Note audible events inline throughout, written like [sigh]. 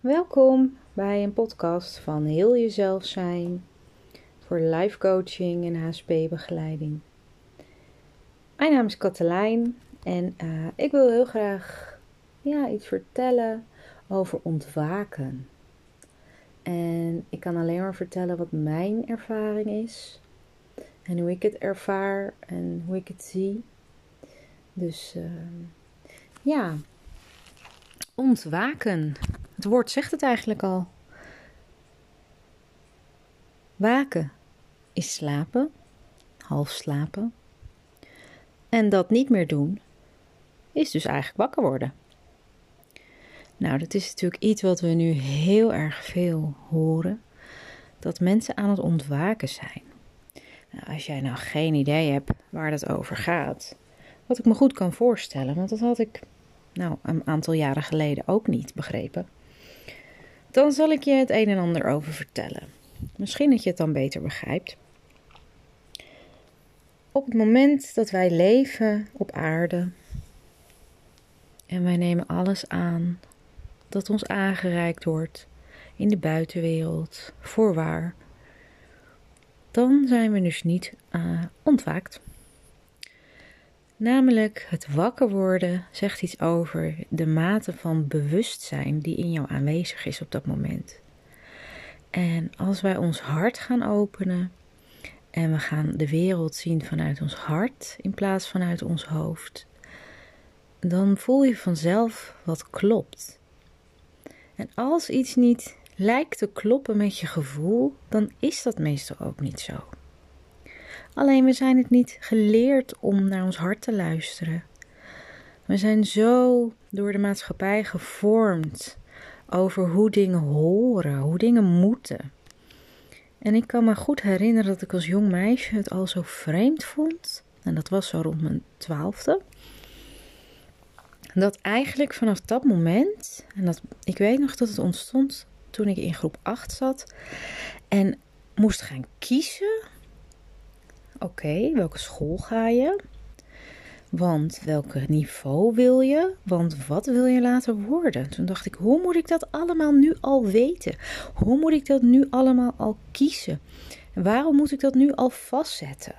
Welkom bij een podcast van Heel Jezelf Zijn voor life coaching en HSP-begeleiding. Mijn naam is Katelijn en uh, ik wil heel graag ja, iets vertellen over ontwaken. En ik kan alleen maar vertellen wat mijn ervaring is en hoe ik het ervaar en hoe ik het zie. Dus uh, ja, ontwaken. Het woord zegt het eigenlijk al. Waken is slapen, half slapen. En dat niet meer doen is dus eigenlijk wakker worden. Nou, dat is natuurlijk iets wat we nu heel erg veel horen: dat mensen aan het ontwaken zijn. Nou, als jij nou geen idee hebt waar dat over gaat, wat ik me goed kan voorstellen, want dat had ik nou een aantal jaren geleden ook niet begrepen dan zal ik je het een en ander over vertellen. Misschien dat je het dan beter begrijpt. Op het moment dat wij leven op aarde en wij nemen alles aan dat ons aangereikt wordt in de buitenwereld, voorwaar, dan zijn we dus niet uh, ontwaakt. Namelijk het wakker worden zegt iets over de mate van bewustzijn die in jou aanwezig is op dat moment. En als wij ons hart gaan openen en we gaan de wereld zien vanuit ons hart in plaats vanuit ons hoofd, dan voel je vanzelf wat klopt. En als iets niet lijkt te kloppen met je gevoel, dan is dat meestal ook niet zo. Alleen we zijn het niet geleerd om naar ons hart te luisteren. We zijn zo door de maatschappij gevormd over hoe dingen horen, hoe dingen moeten. En ik kan me goed herinneren dat ik als jong meisje het al zo vreemd vond. En dat was zo rond mijn twaalfde. Dat eigenlijk vanaf dat moment, en dat, ik weet nog dat het ontstond toen ik in groep 8 zat en moest gaan kiezen Oké, welke school ga je? Want welk niveau wil je? Want wat wil je later worden? Toen dacht ik, hoe moet ik dat allemaal nu al weten? Hoe moet ik dat nu allemaal al kiezen? waarom moet ik dat nu al vastzetten?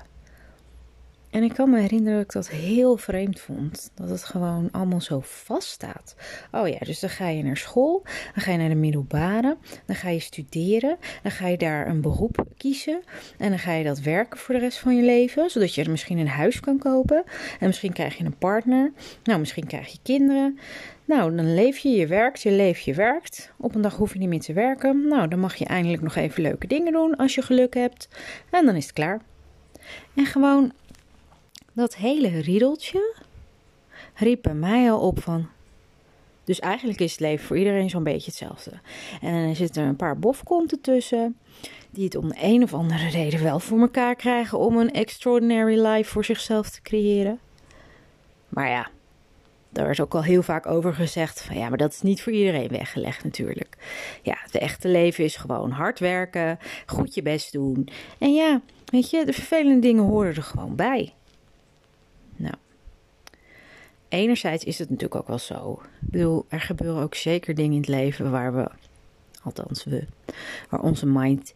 En ik kan me herinneren dat ik dat heel vreemd vond. Dat het gewoon allemaal zo vast staat. Oh ja, dus dan ga je naar school, dan ga je naar de middelbare, dan ga je studeren, dan ga je daar een beroep kiezen en dan ga je dat werken voor de rest van je leven, zodat je er misschien een huis kan kopen en misschien krijg je een partner, nou misschien krijg je kinderen. Nou, dan leef je, je werkt, je leeft, je werkt. Op een dag hoef je niet meer te werken. Nou, dan mag je eindelijk nog even leuke dingen doen als je geluk hebt. En dan is het klaar. En gewoon dat hele riedeltje riep bij mij al op van. Dus eigenlijk is het leven voor iedereen zo'n beetje hetzelfde. En dan zitten er een paar bofkonten tussen. Die het om de een of andere reden wel voor elkaar krijgen om een extraordinary life voor zichzelf te creëren. Maar ja, daar werd ook al heel vaak over gezegd van ja, maar dat is niet voor iedereen weggelegd natuurlijk. Ja, het echte leven is gewoon hard werken, goed je best doen. En ja, weet je, de vervelende dingen horen er gewoon bij. Nou, enerzijds is het natuurlijk ook wel zo. Ik bedoel, er gebeuren ook zeker dingen in het leven waar we, althans we, waar onze mind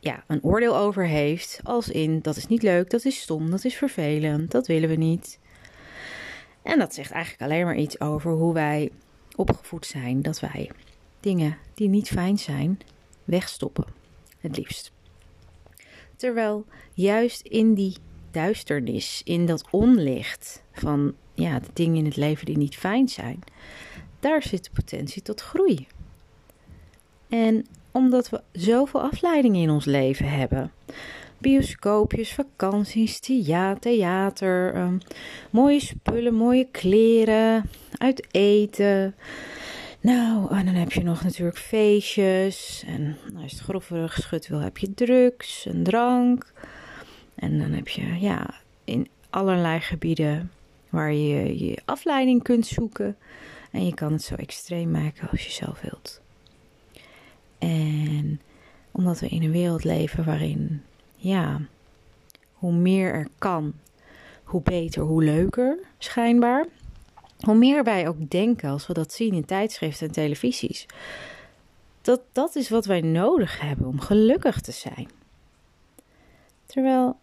ja, een oordeel over heeft. Als in, dat is niet leuk, dat is stom, dat is vervelend, dat willen we niet. En dat zegt eigenlijk alleen maar iets over hoe wij opgevoed zijn. Dat wij dingen die niet fijn zijn, wegstoppen. Het liefst. Terwijl juist in die duisternis, in dat onlicht van ja, de dingen in het leven die niet fijn zijn, daar zit de potentie tot groei. En omdat we zoveel afleidingen in ons leven hebben, bioscoopjes, vakanties, theater, um, mooie spullen, mooie kleren, uit eten. Nou, en dan heb je nog natuurlijk feestjes. En als je het grofferig geschud wil, heb je drugs en drank. En dan heb je ja, in allerlei gebieden waar je je afleiding kunt zoeken. En je kan het zo extreem maken als je zelf wilt. En omdat we in een wereld leven waarin, ja, hoe meer er kan, hoe beter, hoe leuker, schijnbaar. Hoe meer wij ook denken als we dat zien in tijdschriften en televisies. dat dat is wat wij nodig hebben om gelukkig te zijn. Terwijl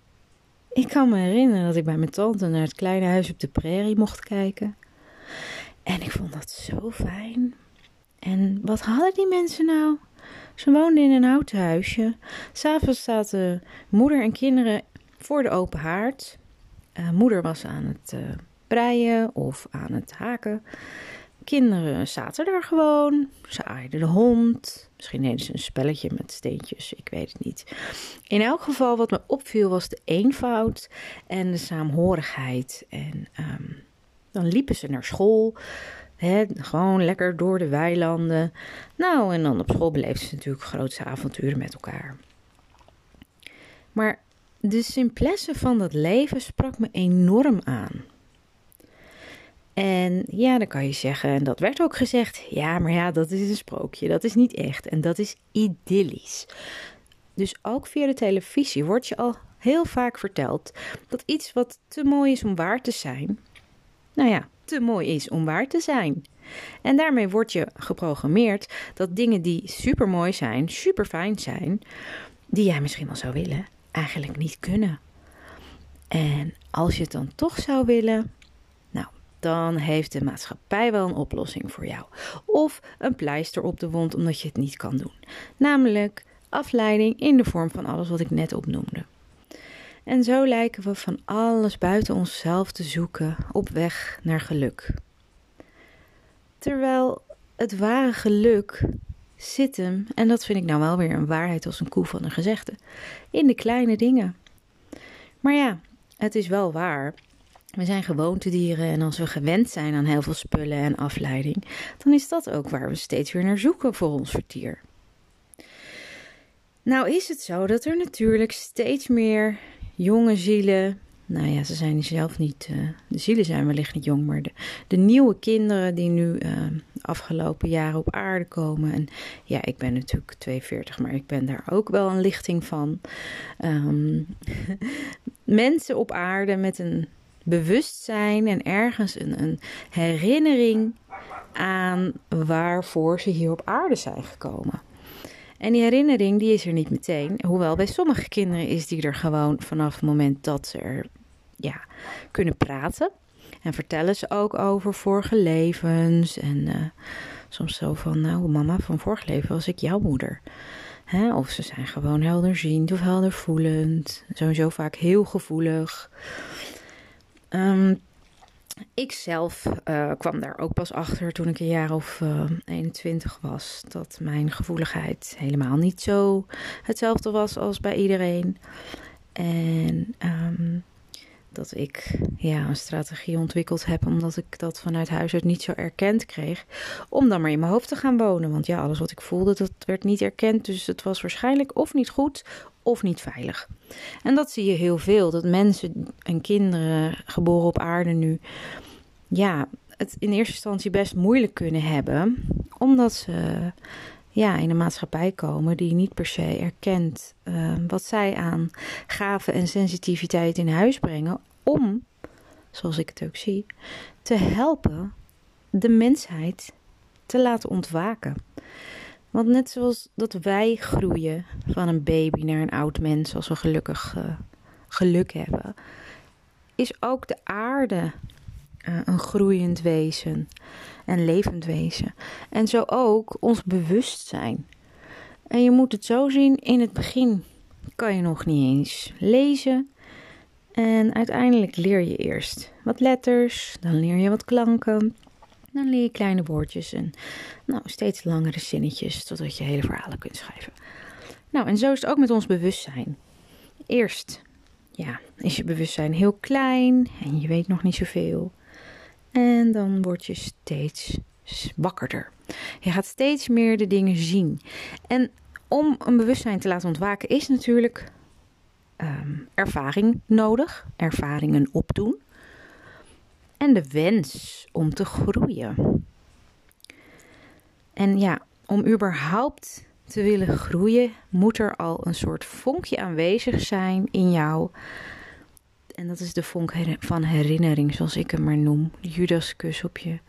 ik kan me herinneren dat ik bij mijn tante naar het kleine huis op de prairie mocht kijken. En ik vond dat zo fijn. En wat hadden die mensen nou? Ze woonden in een houten huisje. S'avonds zaten moeder en kinderen voor de open haard. Uh, moeder was aan het uh, breien of aan het haken. Kinderen zaten daar gewoon. Ze aaiden de hond. Misschien deden ze een spelletje met steentjes. Ik weet het niet. In elk geval, wat me opviel, was de eenvoud en de saamhorigheid. En um, dan liepen ze naar school. He, gewoon lekker door de weilanden. Nou, en dan op school beleefden ze natuurlijk grootste avonturen met elkaar. Maar de simplesse van dat leven sprak me enorm aan. En ja, dan kan je zeggen, en dat werd ook gezegd, ja, maar ja, dat is een sprookje, dat is niet echt en dat is idyllisch. Dus ook via de televisie wordt je al heel vaak verteld dat iets wat te mooi is om waar te zijn, nou ja, te mooi is om waar te zijn. En daarmee word je geprogrammeerd dat dingen die super mooi zijn, super fijn zijn, die jij misschien wel zou willen, eigenlijk niet kunnen. En als je het dan toch zou willen, dan heeft de maatschappij wel een oplossing voor jou. Of een pleister op de wond omdat je het niet kan doen. Namelijk afleiding in de vorm van alles wat ik net opnoemde. En zo lijken we van alles buiten onszelf te zoeken op weg naar geluk. Terwijl het ware geluk zit hem, en dat vind ik nou wel weer een waarheid als een koe van een gezegde, in de kleine dingen. Maar ja, het is wel waar. We zijn gewoontedieren en als we gewend zijn aan heel veel spullen en afleiding, dan is dat ook waar we steeds weer naar zoeken voor ons vertier. Nou is het zo dat er natuurlijk steeds meer jonge zielen. Nou ja, ze zijn zelf niet. Uh, de zielen zijn wellicht niet jong, maar de, nieuwe kinderen die nu uh, afgelopen jaren op aarde komen. En ja, ik ben natuurlijk 42, maar ik ben daar ook wel een lichting van. Um, [laughs] mensen op aarde met een bewustzijn en ergens een, een herinnering aan waarvoor ze hier op aarde zijn gekomen. En die herinnering die is er niet meteen. Hoewel bij sommige kinderen is die er gewoon vanaf het moment dat ze er ja, kunnen praten. En vertellen ze ook over vorige levens. En uh, soms zo van, nou mama, van vorig leven was ik jouw moeder. Hè? Of ze zijn gewoon helderziend of heldervoelend. Sowieso vaak heel gevoelig. Um, ik zelf uh, kwam daar ook pas achter toen ik een jaar of uh, eh, 21 was. Dat mijn gevoeligheid helemaal niet zo hetzelfde was als bij iedereen. En um, dat ik ja, een strategie ontwikkeld heb omdat ik dat vanuit huis uit niet zo erkend kreeg. Om dan maar in mijn hoofd te gaan wonen. Want ja, alles wat ik voelde, dat werd niet erkend. Dus het was waarschijnlijk of niet goed of niet veilig. En dat zie je heel veel. Dat mensen en kinderen geboren op aarde nu, ja, het in eerste instantie best moeilijk kunnen hebben. Omdat ze ja, in een maatschappij komen die niet per se erkent uh, wat zij aan gaven en sensitiviteit in huis brengen. Om, zoals ik het ook zie, te helpen de mensheid te laten ontwaken. Want net zoals dat wij groeien van een baby naar een oud mens, als we gelukkig uh, geluk hebben, is ook de aarde uh, een groeiend wezen en levend wezen. En zo ook ons bewustzijn. En je moet het zo zien, in het begin kan je nog niet eens lezen. En uiteindelijk leer je eerst wat letters, dan leer je wat klanken. Dan leer je kleine woordjes en nou, steeds langere zinnetjes totdat je hele verhalen kunt schrijven. Nou, en zo is het ook met ons bewustzijn. Eerst ja, is je bewustzijn heel klein en je weet nog niet zoveel. En dan word je steeds wakkerder. Je gaat steeds meer de dingen zien. En om een bewustzijn te laten ontwaken is natuurlijk um, ervaring nodig. Ervaringen opdoen. En de wens om te groeien. En ja, om überhaupt te willen groeien, moet er al een soort vonkje aanwezig zijn in jou en dat is de vonk van herinnering, zoals ik hem maar noem. De Judaskus op je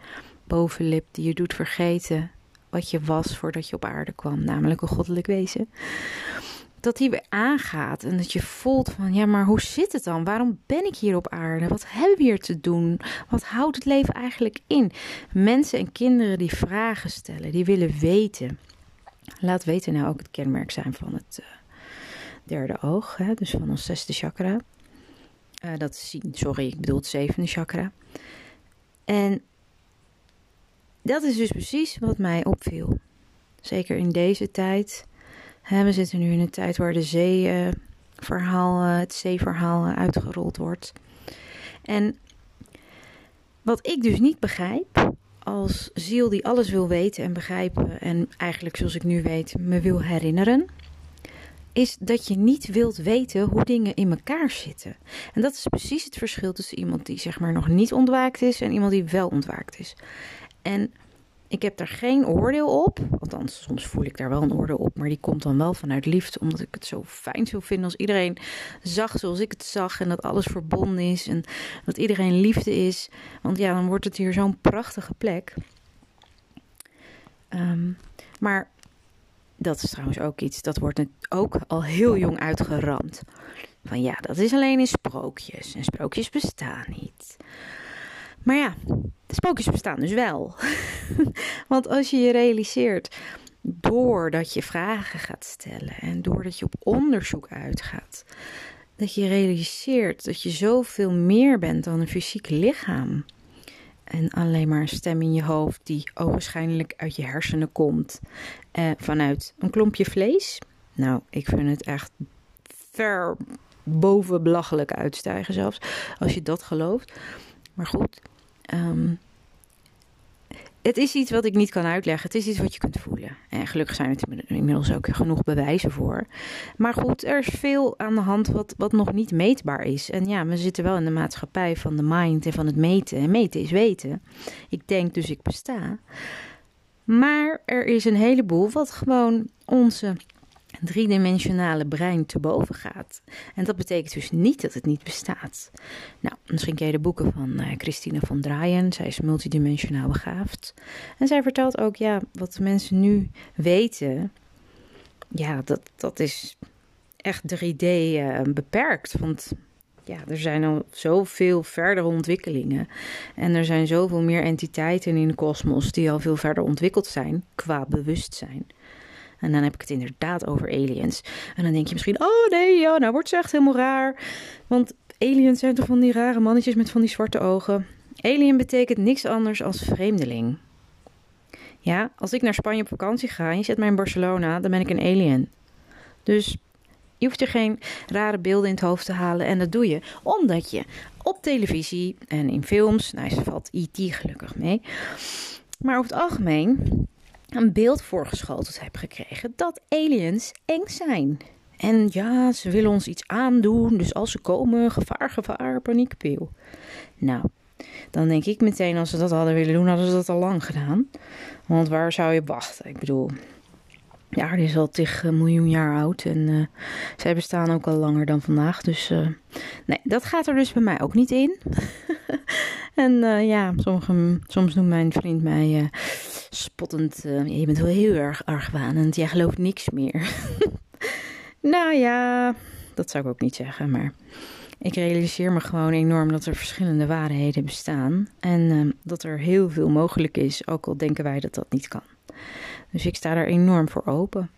bovenlip die je doet vergeten wat je was voordat je op aarde kwam, namelijk een goddelijk wezen. Dat die weer aangaat en dat je voelt van ja, maar hoe zit het dan? Waarom ben ik hier op aarde? Wat hebben we hier te doen? Wat houdt het leven eigenlijk in? Mensen en kinderen die vragen stellen, die willen weten. Laat weten nou ook het kenmerk zijn van het uh, derde oog, hè, dus van ons zesde chakra. Uh, dat is zien, sorry, ik bedoel het zevende chakra. En dat is dus precies wat mij opviel. Zeker in deze tijd. We zitten nu in een tijd waar de zeeverhaal, uh, het zeeverhaal uitgerold wordt. En wat ik dus niet begrijp, als ziel die alles wil weten en begrijpen en eigenlijk zoals ik nu weet me wil herinneren, is dat je niet wilt weten hoe dingen in elkaar zitten. En dat is precies het verschil tussen iemand die zeg maar nog niet ontwaakt is en iemand die wel ontwaakt is. En ik heb daar geen oordeel op. Althans, soms voel ik daar wel een oordeel op. Maar die komt dan wel vanuit liefde. Omdat ik het zo fijn zou vinden als iedereen zag zoals ik het zag. En dat alles verbonden is. En dat iedereen liefde is. Want ja, dan wordt het hier zo'n prachtige plek. Ehm, maar dat is trouwens ook iets. Dat wordt ook al heel jong uitgeramd. Van ja, dat is alleen in sprookjes. En sprookjes bestaan niet. Maar ja, de sprookjes bestaan dus wel. [laughs] Want als je je realiseert, doordat je vragen gaat stellen en doordat je op onderzoek uitgaat, dat je realiseert dat je zoveel meer bent dan een fysiek lichaam. En alleen maar een stem in je hoofd die ogenschijnlijk uit je hersenen komt. Eh, vanuit een klompje vlees. Nou, ik vind het echt ver boven belachelijk uitstijgen zelfs. Als je dat gelooft. Maar goed, Um, het is iets wat ik niet kan uitleggen. Het is iets wat je kunt voelen. En gelukkig zijn er inmiddels ook genoeg bewijzen voor. Maar goed, er is veel aan de hand wat, wat nog niet meetbaar is. En ja, we zitten wel in de maatschappij van de mind en van het meten. En meten is weten. Ik denk dus ik besta. Maar er is een heleboel wat gewoon onze driedimensionale brein te boven gaat. En dat betekent dus niet dat het niet bestaat. Nou, misschien ken je de boeken van uh, Christine van Draaien. Zij is multidimensionaal begaafd. En zij vertelt ook, ja, wat mensen nu weten, ja, dat, dat is echt 3D uh, eh, beperkt. Want ja, er zijn al zoveel verdere ontwikkelingen. En er zijn zoveel meer entiteiten in de kosmos die al veel verder ontwikkeld zijn qua bewustzijn. En dan heb ik het inderdaad over aliens. En dan denk je misschien, oh nee, ja, nou wordt ze echt helemaal raar. Want aliens zijn toch van die rare mannetjes met van die zwarte ogen. Alien betekent niks anders als vreemdeling. Ja, als ik naar Spanje op vakantie ga en je zet mij in Barcelona, dan ben ik een alien. Dus je hoeft er geen rare beelden in het hoofd te halen. En dat doe je omdat je op televisie en in films, nou, ze valt IT gelukkig mee. Maar over het algemeen een beeld voorgeschoteld heb gekregen dat aliens eng zijn. En ja, ze willen ons iets aandoen, dus als ze komen, gevaar, gevaar, paniekpeel. Nou, dan denk ik meteen, als ze dat hadden willen doen, hadden ze dat al lang gedaan. Want waar zou je wachten? Ik bedoel, de aarde is al tig miljoen jaar oud en uh, zij bestaan ook al langer dan vandaag. Dus uh, nee, dat gaat er dus bij mij ook niet in. [laughs] en ja, soms noemt mijn vriend mij spottend, je bent wel heel erg argwanend, jij gelooft niks meer. [laughs] nou ja, dat zou ik ook niet zeggen, maar ik realiseer me gewoon enorm dat er verschillende waarheden bestaan. En dat er heel veel mogelijk is, ook al denken wij dat dat niet kan. Dus ik sta daar enorm voor open.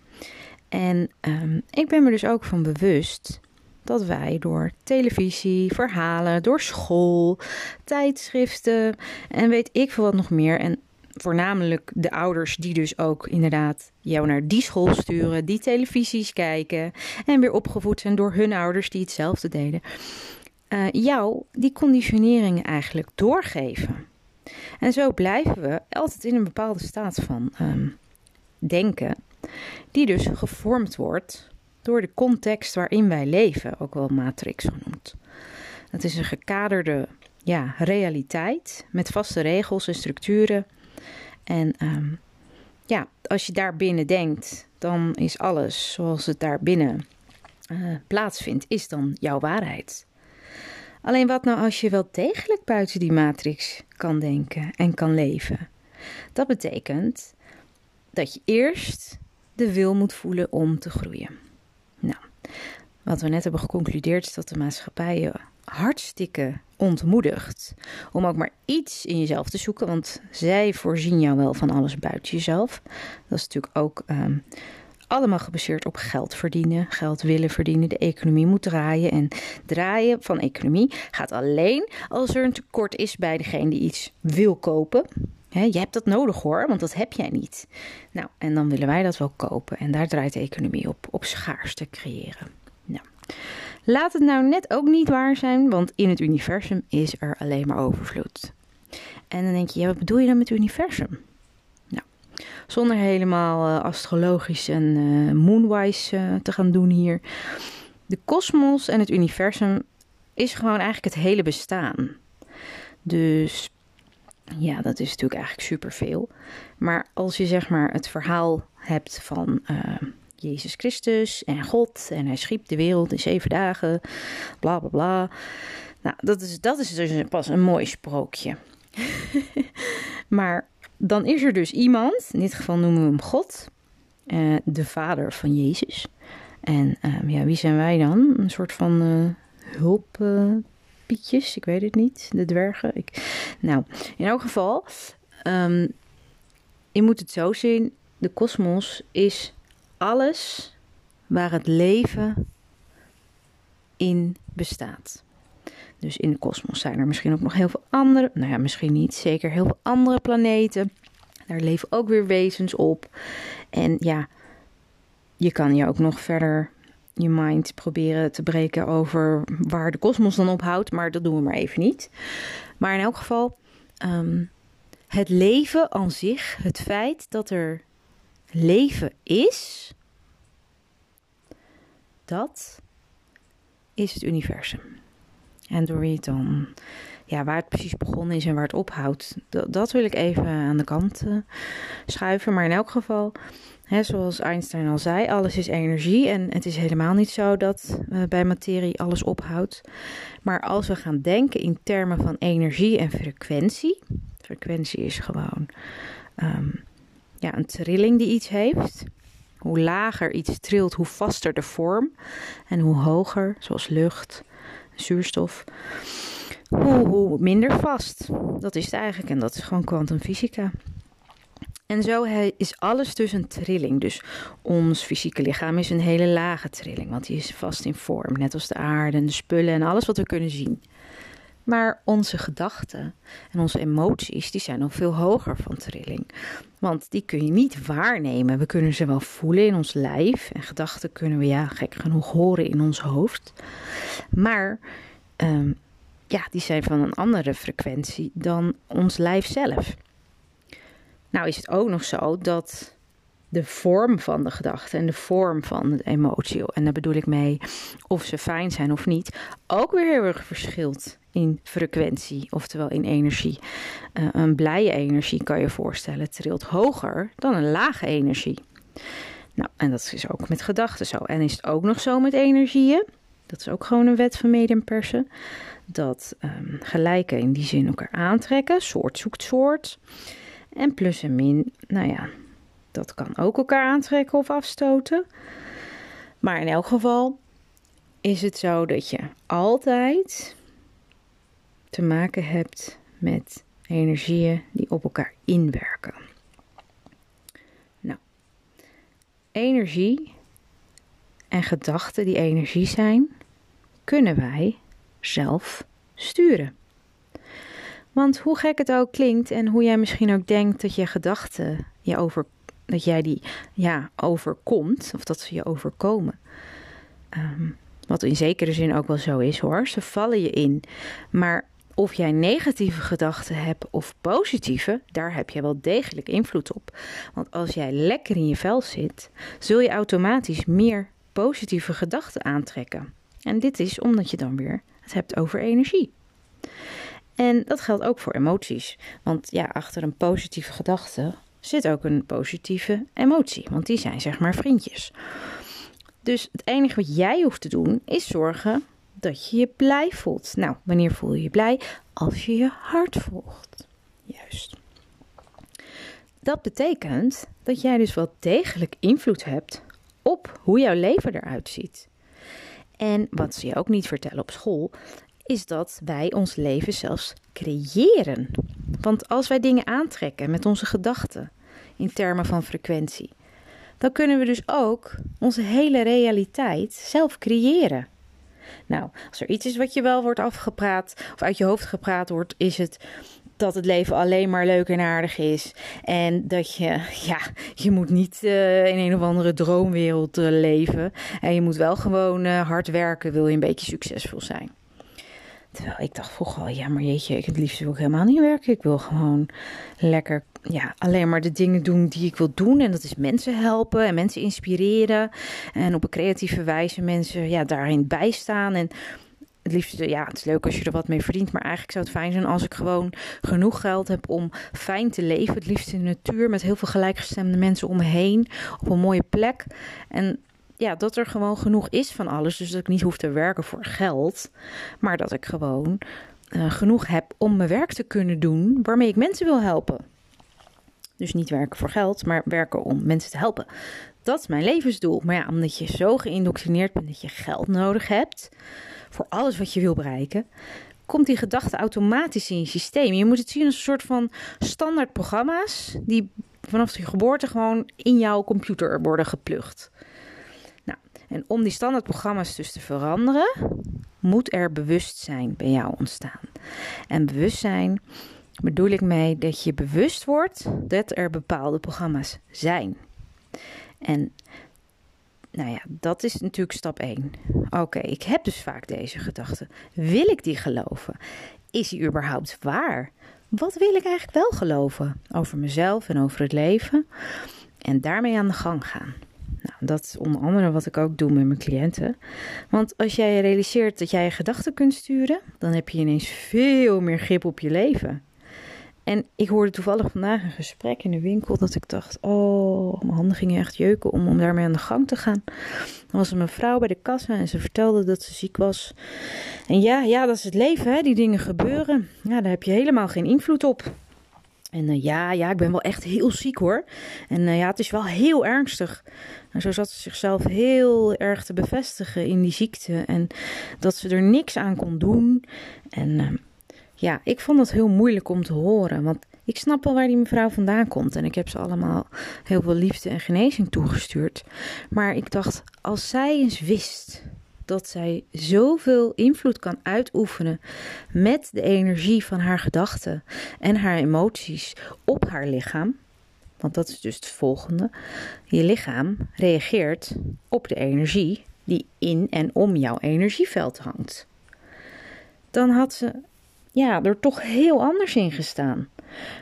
En um, ik ben me dus ook van bewust dat wij door televisie, verhalen, door school, tijdschriften en weet ik veel wat nog meer. En voornamelijk de ouders die dus ook inderdaad jou naar die school sturen, die televisies kijken en weer opgevoed zijn door hun ouders die hetzelfde deden. Uh, jou die conditioneringen eigenlijk doorgeven. En zo blijven we altijd in een bepaalde staat van um, denken, die dus gevormd wordt door de context waarin wij leven, ook wel matrix genoemd. Het is een gekaderde ja, realiteit met vaste regels en structuren. En um, ja, als je daar binnen denkt, dan is alles zoals het daar binnen uh, plaatsvindt, is dan jouw waarheid. Alleen wat nou als je wel degelijk buiten die matrix kan denken en kan leven? Dat betekent dat je eerst de wil moet voelen om te groeien. Nou, wat we net hebben geconcludeerd is dat de maatschappij je hartstikke ontmoedigt om ook maar iets in jezelf te zoeken, want zij voorzien jou wel van alles buiten jezelf. Dat is natuurlijk ook ehm, allemaal gebaseerd op geld verdienen, geld willen verdienen. De economie moet draaien en draaien van economie gaat alleen als er een tekort is bij degene die iets wil kopen. Je hebt dat nodig hoor, want dat heb jij niet. Nou, en dan willen wij dat wel kopen. En daar draait de economie op, op schaarste creëren. Nou, laat het nou net ook niet waar zijn, want in het universum is er alleen maar overvloed. En dan denk je, wat bedoel je dan met universum? Nou, zonder helemaal uh, astrologisch en uh, moonwise uh, te gaan doen hier. De kosmos en het universum is gewoon eigenlijk het hele bestaan. Dus ja, dat is natuurlijk eigenlijk superveel. Maar als je zeg maar het verhaal hebt van uh, Jezus Christus en God en hij schiep de wereld in zeven dagen, bla bla bla. Nou, dat is, dat is dus pas een mooi sprookje. [laughs] maar dan is er dus iemand, in dit geval noemen we hem God, uh, de vader van Jezus. En uh, ja, wie zijn wij dan? Een soort van hulp ik weet het niet, de dwergen. Ik... Nou, in elk geval, um, je moet het zo zien: de kosmos is alles waar het leven in bestaat. Dus in de kosmos zijn er misschien ook nog heel veel andere, nou ja, misschien niet, zeker heel veel andere planeten. Daar leven ook weer wezens op. En ja, je kan je ook nog verder je mind proberen te breken over waar de kosmos dan ophoudt. Maar dat doen we maar even niet. Maar in elk geval, ehm, het leven aan zich, het feit dat er leven is, dat is het universum. En door wie het dan, ja, waar het precies begonnen is en waar het ophoudt, dat, dat wil ik even aan de kant uh, schuiven. Maar in elk geval, zoals Einstein al zei, alles is energie. En het is helemaal niet zo dat uh, bij materie alles ophoudt. Maar als we gaan denken in termen van energie en frequentie. Frequentie is gewoon um, ja, een trilling die iets heeft. Hoe lager iets trilt, hoe vaster de vorm. En hoe hoger, zoals lucht, zuurstof, hoe, hoe minder vast. Dat is het eigenlijk. En dat is gewoon kwantumfysica. En zo is alles dus een trilling. Dus ons fysieke lichaam is een hele lage trilling, want die is vast in vorm, net als de aarde en de spullen en alles wat we kunnen zien. Maar onze gedachten en onze emoties, die zijn nog veel hoger van trilling. Want die kun je niet waarnemen. We kunnen ze wel voelen in ons lijf. En gedachten kunnen we ja, gek genoeg horen in ons hoofd. Maar um, ja, die zijn van een andere frequentie dan ons lijf zelf. Nou is het ook nog zo dat de vorm van de gedachte en de vorm van de emotie, en daar bedoel ik mee of ze fijn zijn of niet, ook weer heel erg verschilt in frequentie, oftewel in energie. Uh, een blije energie kan je voorstellen trilt hoger dan een lage energie. Nou, en dat is ook met gedachten zo. En is het ook nog zo met energieën? Dat is ook gewoon een wet van mediumpersen. Dat um, gelijke in die zin elkaar aantrekken. Soort zoekt soort. En plus en min, nou ja, dat kan ook elkaar aantrekken of afstoten. Maar in elk geval is het zo dat je altijd te maken hebt met energieën die op elkaar inwerken. Nou, energie en gedachten die energie zijn, kunnen wij zelf sturen. Want hoe gek het ook klinkt en hoe jij misschien ook denkt dat je gedachten je over, dat jij die ja, overkomt, of dat ze je overkomen. Um, wat in zekere zin ook wel zo is hoor. Ze vallen je in. Maar of jij negatieve gedachten hebt of positieve, daar heb je wel degelijk invloed op. Want als jij lekker in je vel zit, zul je automatisch meer positieve gedachten aantrekken. En dit is omdat je dan weer het hebt over energie. En dat geldt ook voor emoties. Want ja, achter een positieve gedachte zit ook een positieve emotie. Want die zijn zeg maar vriendjes. Dus het enige wat jij hoeft te doen is zorgen dat je je blij voelt. Nou, wanneer voel je je blij? Als je je hart volgt. Juist. Dat betekent dat jij dus wel degelijk invloed hebt op hoe jouw leven eruit ziet. En wat ze je ook niet vertellen op school, is dat wij ons leven zelfs creëren. Want als wij dingen aantrekken met onze gedachten in termen van frequentie, dan kunnen we dus ook onze hele realiteit zelf creëren. Nou, als er iets is wat je wel wordt afgepraat of uit je hoofd gepraat wordt, is het dat het leven alleen maar leuk en aardig is. En dat je, [laughs] ja, je moet niet uh, in een of andere droomwereld uh, leven. En je moet wel gewoon uh, hard werken, wil je een beetje succesvol zijn. Terwijl ik dacht vroeger al, ja, maar jeetje, ik het liefst wil helemaal niet werken. Ik wil gewoon lekker, ja, alleen maar de dingen doen die ik wil doen. En dat is mensen helpen en mensen inspireren. En op een creatieve wijze mensen, ja, daarin bijstaan. En het liefst, ja, het is leuk als je er wat mee verdient. Maar eigenlijk zou het fijn zijn als ik gewoon genoeg geld heb om fijn te leven. Het liefst in de natuur met heel veel gelijkgestemde mensen om me heen. Op een mooie plek. En ja, dat er gewoon genoeg is van alles. Dus dat ik niet hoef te werken voor geld. Maar dat ik gewoon uh, genoeg heb om mijn werk te kunnen doen waarmee ik mensen wil helpen. Dus niet werken voor geld, maar werken om mensen te helpen. Dat is mijn levensdoel. Maar ja, omdat je zo geïndoctrineerd bent dat je geld nodig hebt voor alles wat je wil bereiken, komt die gedachte automatisch in je systeem. Je moet het zien als een soort van standaard programma's die vanaf je geboorte gewoon in jouw computer worden geplukt. En om die standaardprogramma's dus te veranderen, moet er bewustzijn bij jou ontstaan. En bewustzijn bedoel ik mee dat je bewust wordt dat er bepaalde programma's zijn. En nou ja, dat is natuurlijk stap 1. Oké, ik heb dus vaak deze gedachte. Wil ik die geloven? Is die überhaupt waar? Wat wil ik eigenlijk wel geloven over mezelf en over het leven? En daarmee aan de gang gaan. Nou, dat is onder andere wat ik ook doe met mijn cliënten. Want als jij realiseert dat jij je gedachten kunt sturen, dan heb je ineens veel meer grip op je leven. En ik hoorde toevallig vandaag een gesprek in de winkel dat ik dacht: Oh, mijn handen gingen echt jeuken om, om daarmee aan de gang te gaan. Dan was er een vrouw bij de kassa en ze vertelde dat ze ziek was. En ja, ja, dat is het leven, hè? die dingen gebeuren. Ja, daar heb je helemaal geen invloed op. En uh, ja, ja, ik ben wel echt heel ziek hoor. En uh, ja, het is wel heel ernstig. En zo zat ze zichzelf heel erg te bevestigen in die ziekte. En dat ze er niks aan kon doen. En uh, ja, ik vond dat heel moeilijk om te horen. Want ik snap wel waar die mevrouw vandaan komt. En ik heb ze allemaal heel veel liefde en genezing toegestuurd. Maar ik dacht, als zij eens wist dat zij zoveel invloed kan uitoefenen met de energie van haar gedachten en haar emoties op haar lichaam. Want dat is dus het volgende. Je lichaam reageert op de energie die in en om jouw energieveld hangt. Dan had ze ja, er toch heel anders in gestaan.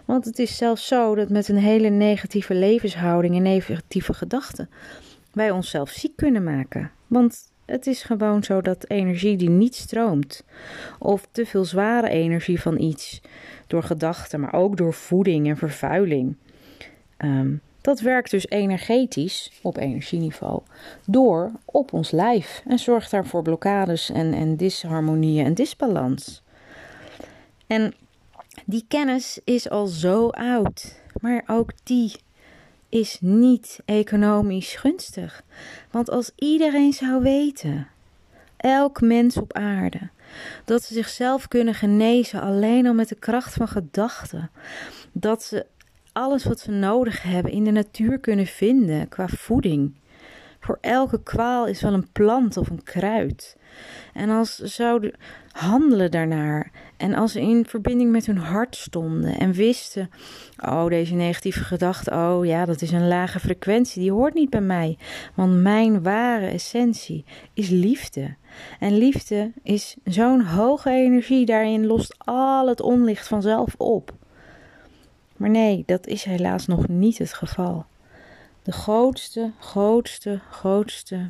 Want het is zelfs zo dat met een hele negatieve levenshouding en negatieve gedachten wij onszelf ziek kunnen maken. Want het is gewoon zo dat energie die niet stroomt, of te veel zware energie van iets, door gedachten, maar ook door voeding en vervuiling, ehm, dat werkt dus energetisch op energieniveau door op ons lijf en zorgt daarvoor blokkades en, en disharmonieën en disbalans. En die kennis is al zo oud, maar ook die is niet economisch gunstig. Want als iedereen zou weten, elk mens op aarde, dat ze zichzelf kunnen genezen alleen al met de kracht van gedachten, dat ze alles wat ze nodig hebben in de natuur kunnen vinden qua voeding. Voor elke kwaal is wel een plant of een kruid. En als ze zouden handelen daarnaar en als ze in verbinding met hun hart stonden en wisten: oh, deze negatieve gedachte, oh ja, dat is een lage frequentie, die hoort niet bij mij. Want mijn ware essentie is liefde. En liefde is zo'n hoge energie, daarin lost al het onlicht vanzelf op. Maar nee, dat is helaas nog niet het geval. De grootste, grootste, grootste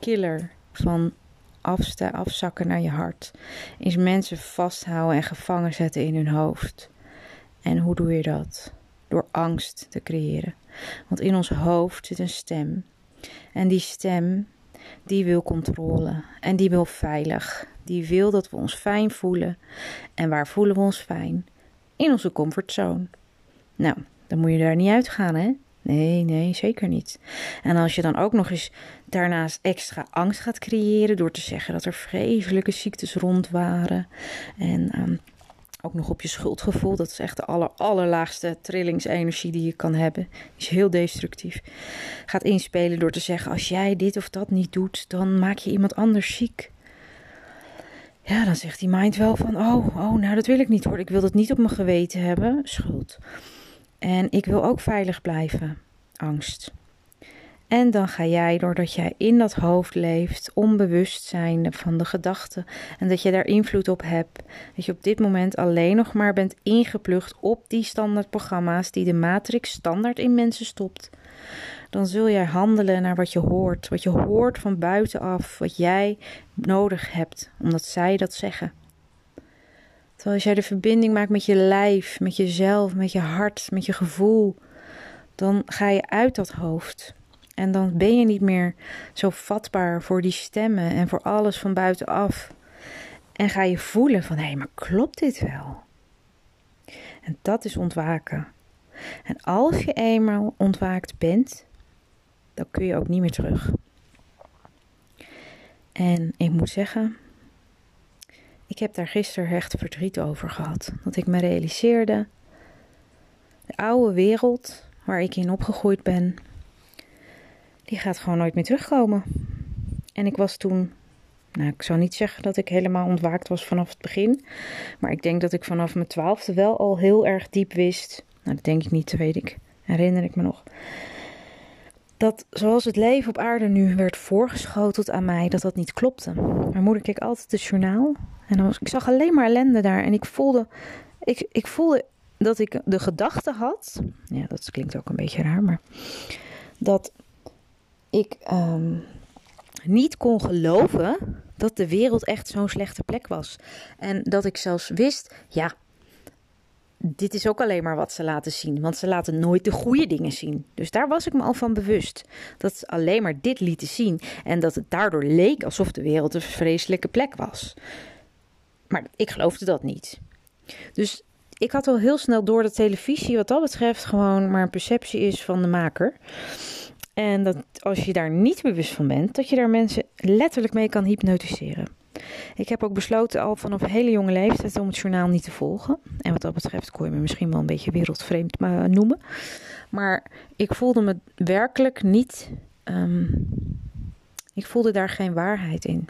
killer van afsta afzakken naar je hart. Is mensen vasthouden en gevangen zetten in hun hoofd. En hoe doe je dat? Door angst te creëren. Want in ons hoofd zit een stem. En die stem, die wil controle. En die wil veilig. Die wil dat we ons fijn voelen. En waar voelen we ons fijn? In onze comfortzone. Nou, dan moet je daar niet uitgaan, hè? Nee, nee, zeker niet. En als je dan ook nog eens daarnaast extra angst gaat creëren door te zeggen dat er vreselijke ziektes rond waren en um, ook nog op je schuldgevoel. Dat is echt de aller, allerlaagste trillingsenergie die je kan hebben. Is heel destructief. Gaat inspelen door te zeggen: als jij dit of dat niet doet, dan maak je iemand anders ziek. Ja, dan zegt die mind wel van: oh, oh, nou dat wil ik niet hoor. Ik wil dat niet op mijn geweten hebben. Schuld. En ik wil ook veilig blijven. Angst. En dan ga jij, doordat jij in dat hoofd leeft, onbewust zijn van de gedachten en dat je daar invloed op hebt, dat je op dit moment alleen nog maar bent ingeplucht op die standaardprogramma's die de matrix standaard in mensen stopt, dan zul jij handelen naar wat je hoort, wat je hoort van buitenaf, wat jij nodig hebt, omdat zij dat zeggen. Als jij de verbinding maakt met je lijf, met jezelf, met je hart, met je gevoel, dan ga je uit dat hoofd. En dan ben je niet meer zo vatbaar voor die stemmen en voor alles van buitenaf. En ga je voelen van hé, hey, maar klopt dit wel? En dat is ontwaken. En als je eenmaal ontwaakt bent, dan kun je ook niet meer terug. En ik moet zeggen, ik heb daar gisteren echt verdriet over gehad. Dat ik me realiseerde, de oude wereld waar ik in opgegroeid ben, die gaat gewoon nooit meer terugkomen. En ik was toen, nou ik zou niet zeggen dat ik helemaal ontwaakt was vanaf het begin, maar ik denk dat ik vanaf mijn twaalfde wel al heel erg diep wist, nou dat denk ik niet, dat weet ik, herinner ik me nog, dat zoals het leven op aarde nu werd voorgeschoteld aan mij, dat dat niet klopte. Mijn moeder keek altijd het journaal en was, ik zag alleen maar ellende daar en ik voelde, ik, ik voelde dat ik de gedachte had, ja dat klinkt ook een beetje raar, maar dat ik um, niet kon geloven dat de wereld echt zo'n slechte plek was. En dat ik zelfs wist, ja, dit is ook alleen maar wat ze laten zien. Want ze laten nooit de goede dingen zien. Dus daar was ik me al van bewust. Dat ze alleen maar dit lieten zien. En dat het daardoor leek alsof de wereld een vreselijke plek was. Maar ik geloofde dat niet. Dus ik had al heel snel door dat televisie, wat dat betreft, gewoon maar een perceptie is van de maker. En dat als je daar niet bewust van bent, dat je daar mensen letterlijk mee kan hypnotiseren. Ik heb ook besloten al vanaf hele jonge leeftijd om het journaal niet te volgen. En wat dat betreft kon je me misschien wel een beetje wereldvreemd noemen. Maar ik voelde me werkelijk niet. Um, ik voelde daar geen waarheid in.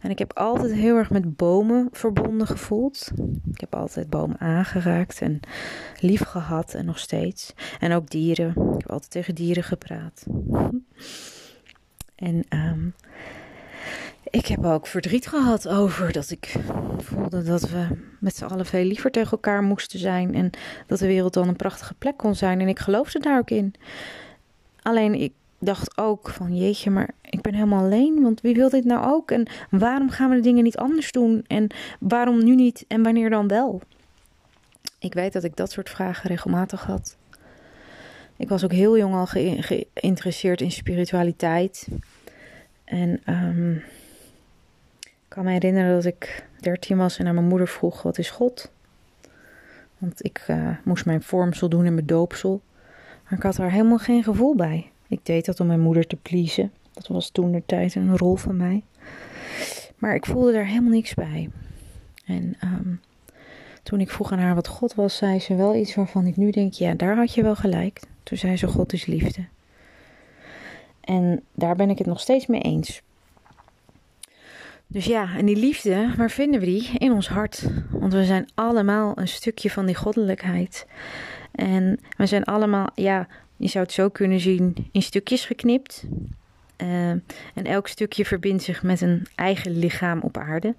En ik heb altijd heel erg met bomen verbonden gevoeld. Ik heb altijd bomen aangeraakt en lief gehad en nog steeds. En ook dieren. Ik heb altijd tegen dieren gepraat. en um, ik heb ook verdriet gehad over dat ik voelde dat we met z'n allen veel liever tegen elkaar moesten zijn. En dat de wereld dan een prachtige plek kon zijn. En ik geloofde daar ook in. Alleen ik dacht ook van jeetje, maar ik ben helemaal alleen. Want wie wil dit nou ook? En waarom gaan we de dingen niet anders doen? En waarom nu niet en wanneer dan wel? Ik weet dat ik dat soort vragen regelmatig had. Ik was ook heel jong al geïnteresseerd in spiritualiteit. En um, ik kan me herinneren dat ik 13 was en aan mijn moeder vroeg: Wat is God? Want ik uh, moest mijn vormsel doen in mijn doopsel. Maar ik had daar helemaal geen gevoel bij. Ik deed dat om mijn moeder te pleasen. Dat was toen de tijd een rol van mij. Maar ik voelde daar helemaal niks bij. En um, toen ik vroeg aan haar wat God was, zei ze wel iets waarvan ik nu denk: ja, daar had je wel gelijk. Toen zei ze: God is liefde. En daar ben ik het nog steeds mee eens. Dus ja, en die liefde, waar vinden we die? In ons hart. Want we zijn allemaal een stukje van die goddelijkheid. En we zijn allemaal, ja, je zou het zo kunnen zien, in stukjes geknipt. Uh, en elk stukje verbindt zich met een eigen lichaam op aarde.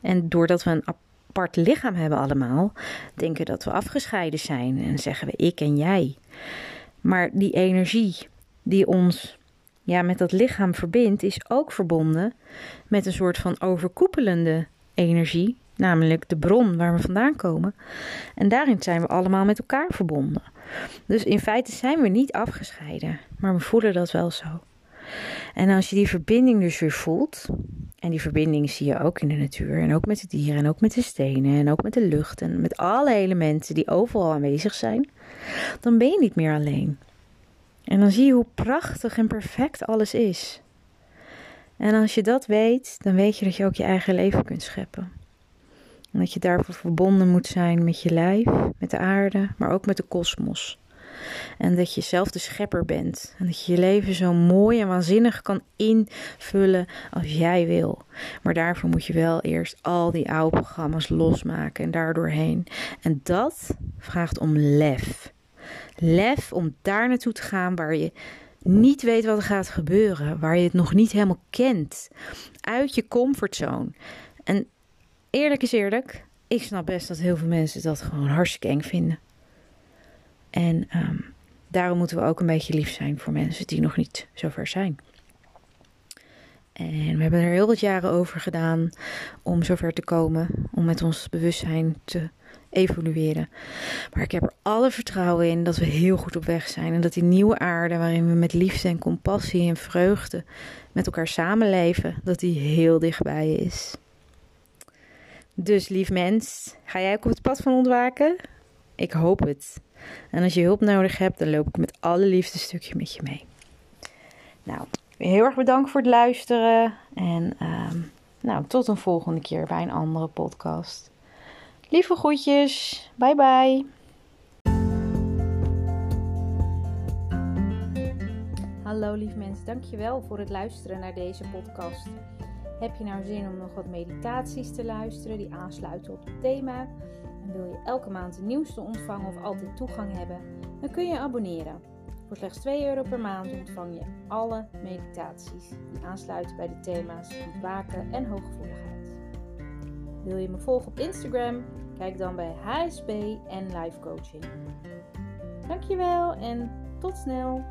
En doordat we een apart lichaam hebben allemaal, denken dat we afgescheiden zijn en zeggen we ik en jij. Maar die energie die ons ja, met dat lichaam verbindt, is ook verbonden met een soort van overkoepelende energie, namelijk de bron waar we vandaan komen. En daarin zijn we allemaal met elkaar verbonden. Dus in feite zijn we niet afgescheiden, maar we voelen dat wel zo. En als je die verbinding dus weer voelt, en die verbinding zie je ook in de natuur, en ook met de dieren, en ook met de stenen, en ook met de lucht, en met alle elementen die overal aanwezig zijn, dan ben je niet meer alleen. En dan zie je hoe prachtig en perfect alles is. En als je dat weet, dan weet je dat je ook je eigen leven kunt scheppen. En dat je daarvoor verbonden moet zijn met je lijf, met de aarde, maar ook met de kosmos. En dat je zelf de schepper bent. En dat je je leven zo mooi en waanzinnig kan invullen als jij wil. Maar daarvoor moet je wel eerst al die oude programma's losmaken en daardoorheen. En dat vraagt om lef. Lef om daar naartoe te gaan waar je niet weet wat er gaat gebeuren, waar je het nog niet helemaal kent. Uit je comfortzone. En eerlijk is eerlijk, ik snap best dat heel veel mensen dat gewoon hartstikke eng vinden. En ehm, daarom moeten we ook een beetje lief zijn voor mensen die nog niet zover zijn. En we hebben er heel wat jaren over gedaan om zover te komen, om met ons bewustzijn te evolueren. Maar ik heb er alle vertrouwen in dat we heel goed op weg zijn en dat die nieuwe aarde, waarin we met liefde en compassie en vreugde met elkaar samenleven, dat die heel dichtbij is. Dus lief mens, ga jij ook op het pad van ontwaken? Ik hoop het. En als je hulp nodig hebt, dan loop ik met alle liefde een stukje met je mee. Nou, heel erg bedankt voor het luisteren. En uh, nou, tot een volgende keer bij een andere podcast. Lieve groetjes. Bye bye. Hallo lief mensen, dankjewel voor het luisteren naar deze podcast. Heb je nou zin om nog wat meditaties te luisteren die aansluiten op het thema? En wil je elke maand de nieuwste ontvangen of altijd toegang hebben? Dan kun je abonneren. Voor slechts 2 euro per maand ontvang je alle meditaties die aansluiten bij de thema's ontwaken en hooggevoeligheid. Wil je me volgen op Instagram? Kijk dan bij HSP en Life Coaching. Dankjewel en tot snel!